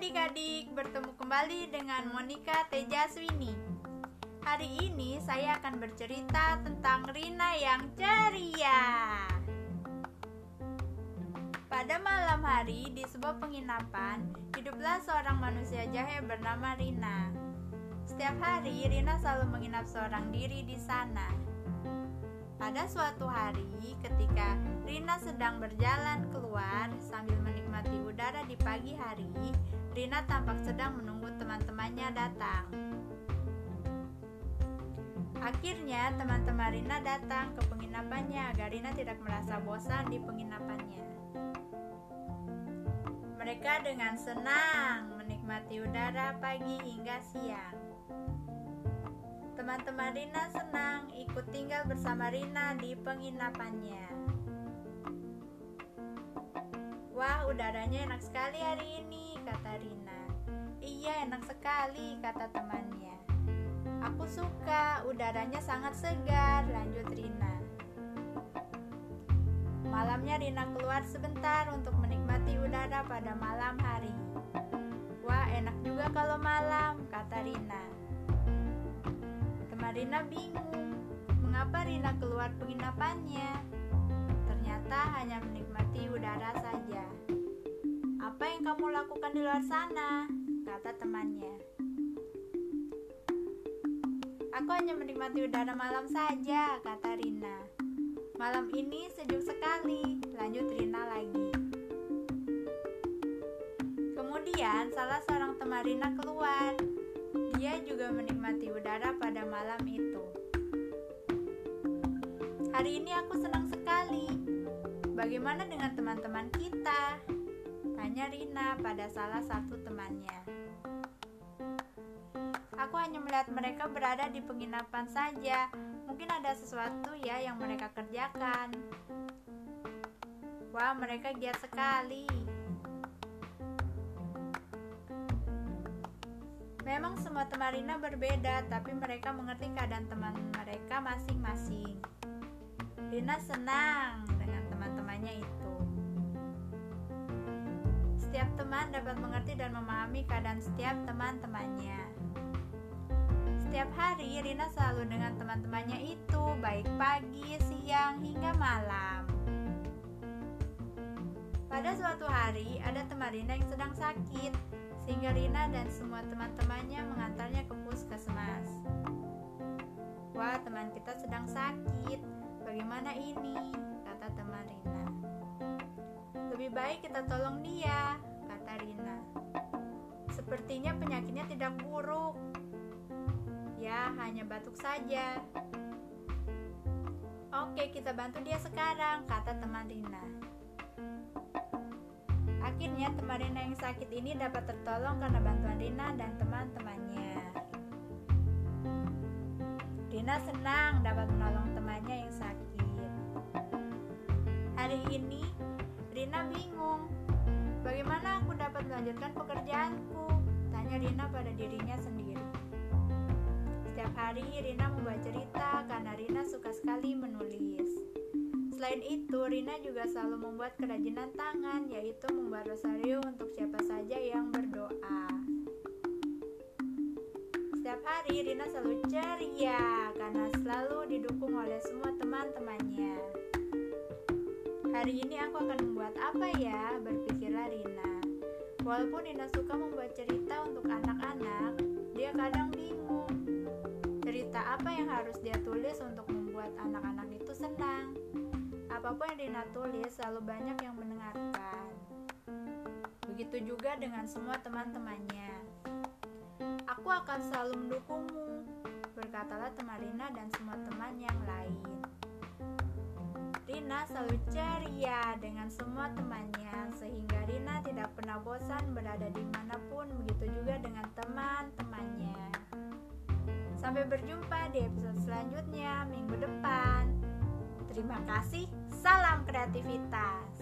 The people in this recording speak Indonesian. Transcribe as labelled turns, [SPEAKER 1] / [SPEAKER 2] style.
[SPEAKER 1] adik-adik, bertemu kembali dengan Monica Tejaswini. Hari ini saya akan bercerita tentang Rina yang ceria. Pada malam hari di sebuah penginapan, hiduplah seorang manusia jahe bernama Rina. Setiap hari Rina selalu menginap seorang diri di sana. Pada suatu hari, ketika Rina sedang berjalan keluar sambil menikmati udara pagi hari, Rina tampak sedang menunggu teman-temannya datang. Akhirnya, teman-teman Rina datang ke penginapannya agar Rina tidak merasa bosan di penginapannya. Mereka dengan senang menikmati udara pagi hingga siang. Teman-teman Rina senang ikut tinggal bersama Rina di penginapannya. Wah, udaranya enak sekali hari ini, kata Rina. Iya, enak sekali, kata temannya. Aku suka, udaranya sangat segar, lanjut Rina. Malamnya Rina keluar sebentar untuk menikmati udara pada malam hari. Wah, enak juga kalau malam, kata Rina. Rina bingung mengapa Rina keluar penginapannya. Ternyata hanya menikmati udara saja. Apa yang kamu lakukan di luar sana? kata temannya. Aku hanya menikmati udara malam saja, kata Rina. Malam ini sejuk sekali, lanjut Rina lagi. Kemudian salah seorang teman Rina keluar dia juga menikmati udara pada malam itu. Hari ini aku senang. Bagaimana dengan teman-teman kita? Tanya Rina pada salah satu temannya. Aku hanya melihat mereka berada di penginapan saja. Mungkin ada sesuatu ya yang mereka kerjakan. Wah, mereka giat sekali. Memang semua teman Rina berbeda, tapi mereka mengerti keadaan teman mereka masing-masing. Rina senang dengan teman-temannya itu. Setiap teman dapat mengerti dan memahami keadaan setiap teman-temannya. Setiap hari Rina selalu dengan teman-temannya itu, baik pagi, siang, hingga malam. Pada suatu hari, ada teman Rina yang sedang sakit sehingga Rina dan semua teman-temannya mengantarnya ke puskesmas. Wah, teman kita sedang sakit. Bagaimana ini? kata teman Rina. Lebih baik kita tolong dia, kata Rina. Sepertinya penyakitnya tidak buruk. Ya, hanya batuk saja. Oke, kita bantu dia sekarang, kata teman Rina. Akhirnya teman Rina yang sakit ini dapat tertolong karena bantuan Rina dan teman-temannya. Rina senang dapat menolong temannya yang sakit. Hari ini Rina bingung. Bagaimana aku dapat melanjutkan pekerjaanku? Tanya Rina pada dirinya sendiri. Setiap hari Rina membuat cerita karena Rina suka sekali menulis. Selain itu, Rina juga selalu membuat kerajinan tangan, yaitu membuat rosario untuk siapa saja yang berdoa. Setiap hari, Rina selalu ceria karena selalu didukung oleh semua teman-temannya. Hari ini aku akan membuat apa ya? Berpikirlah Rina. Walaupun Rina suka membuat cerita untuk anak-anak, dia kadang bingung. Cerita apa yang harus dia tulis untuk membuat anak-anak itu senang? Apa pun yang Rina tulis selalu banyak yang mendengarkan. Begitu juga dengan semua teman-temannya. Aku akan selalu mendukungmu, berkatalah teman Rina dan semua teman yang lain. Rina selalu ceria dengan semua temannya, sehingga Rina tidak pernah bosan berada di mana pun, begitu juga dengan teman-temannya. Sampai berjumpa di episode selanjutnya minggu depan. Terima kasih, salam kreativitas.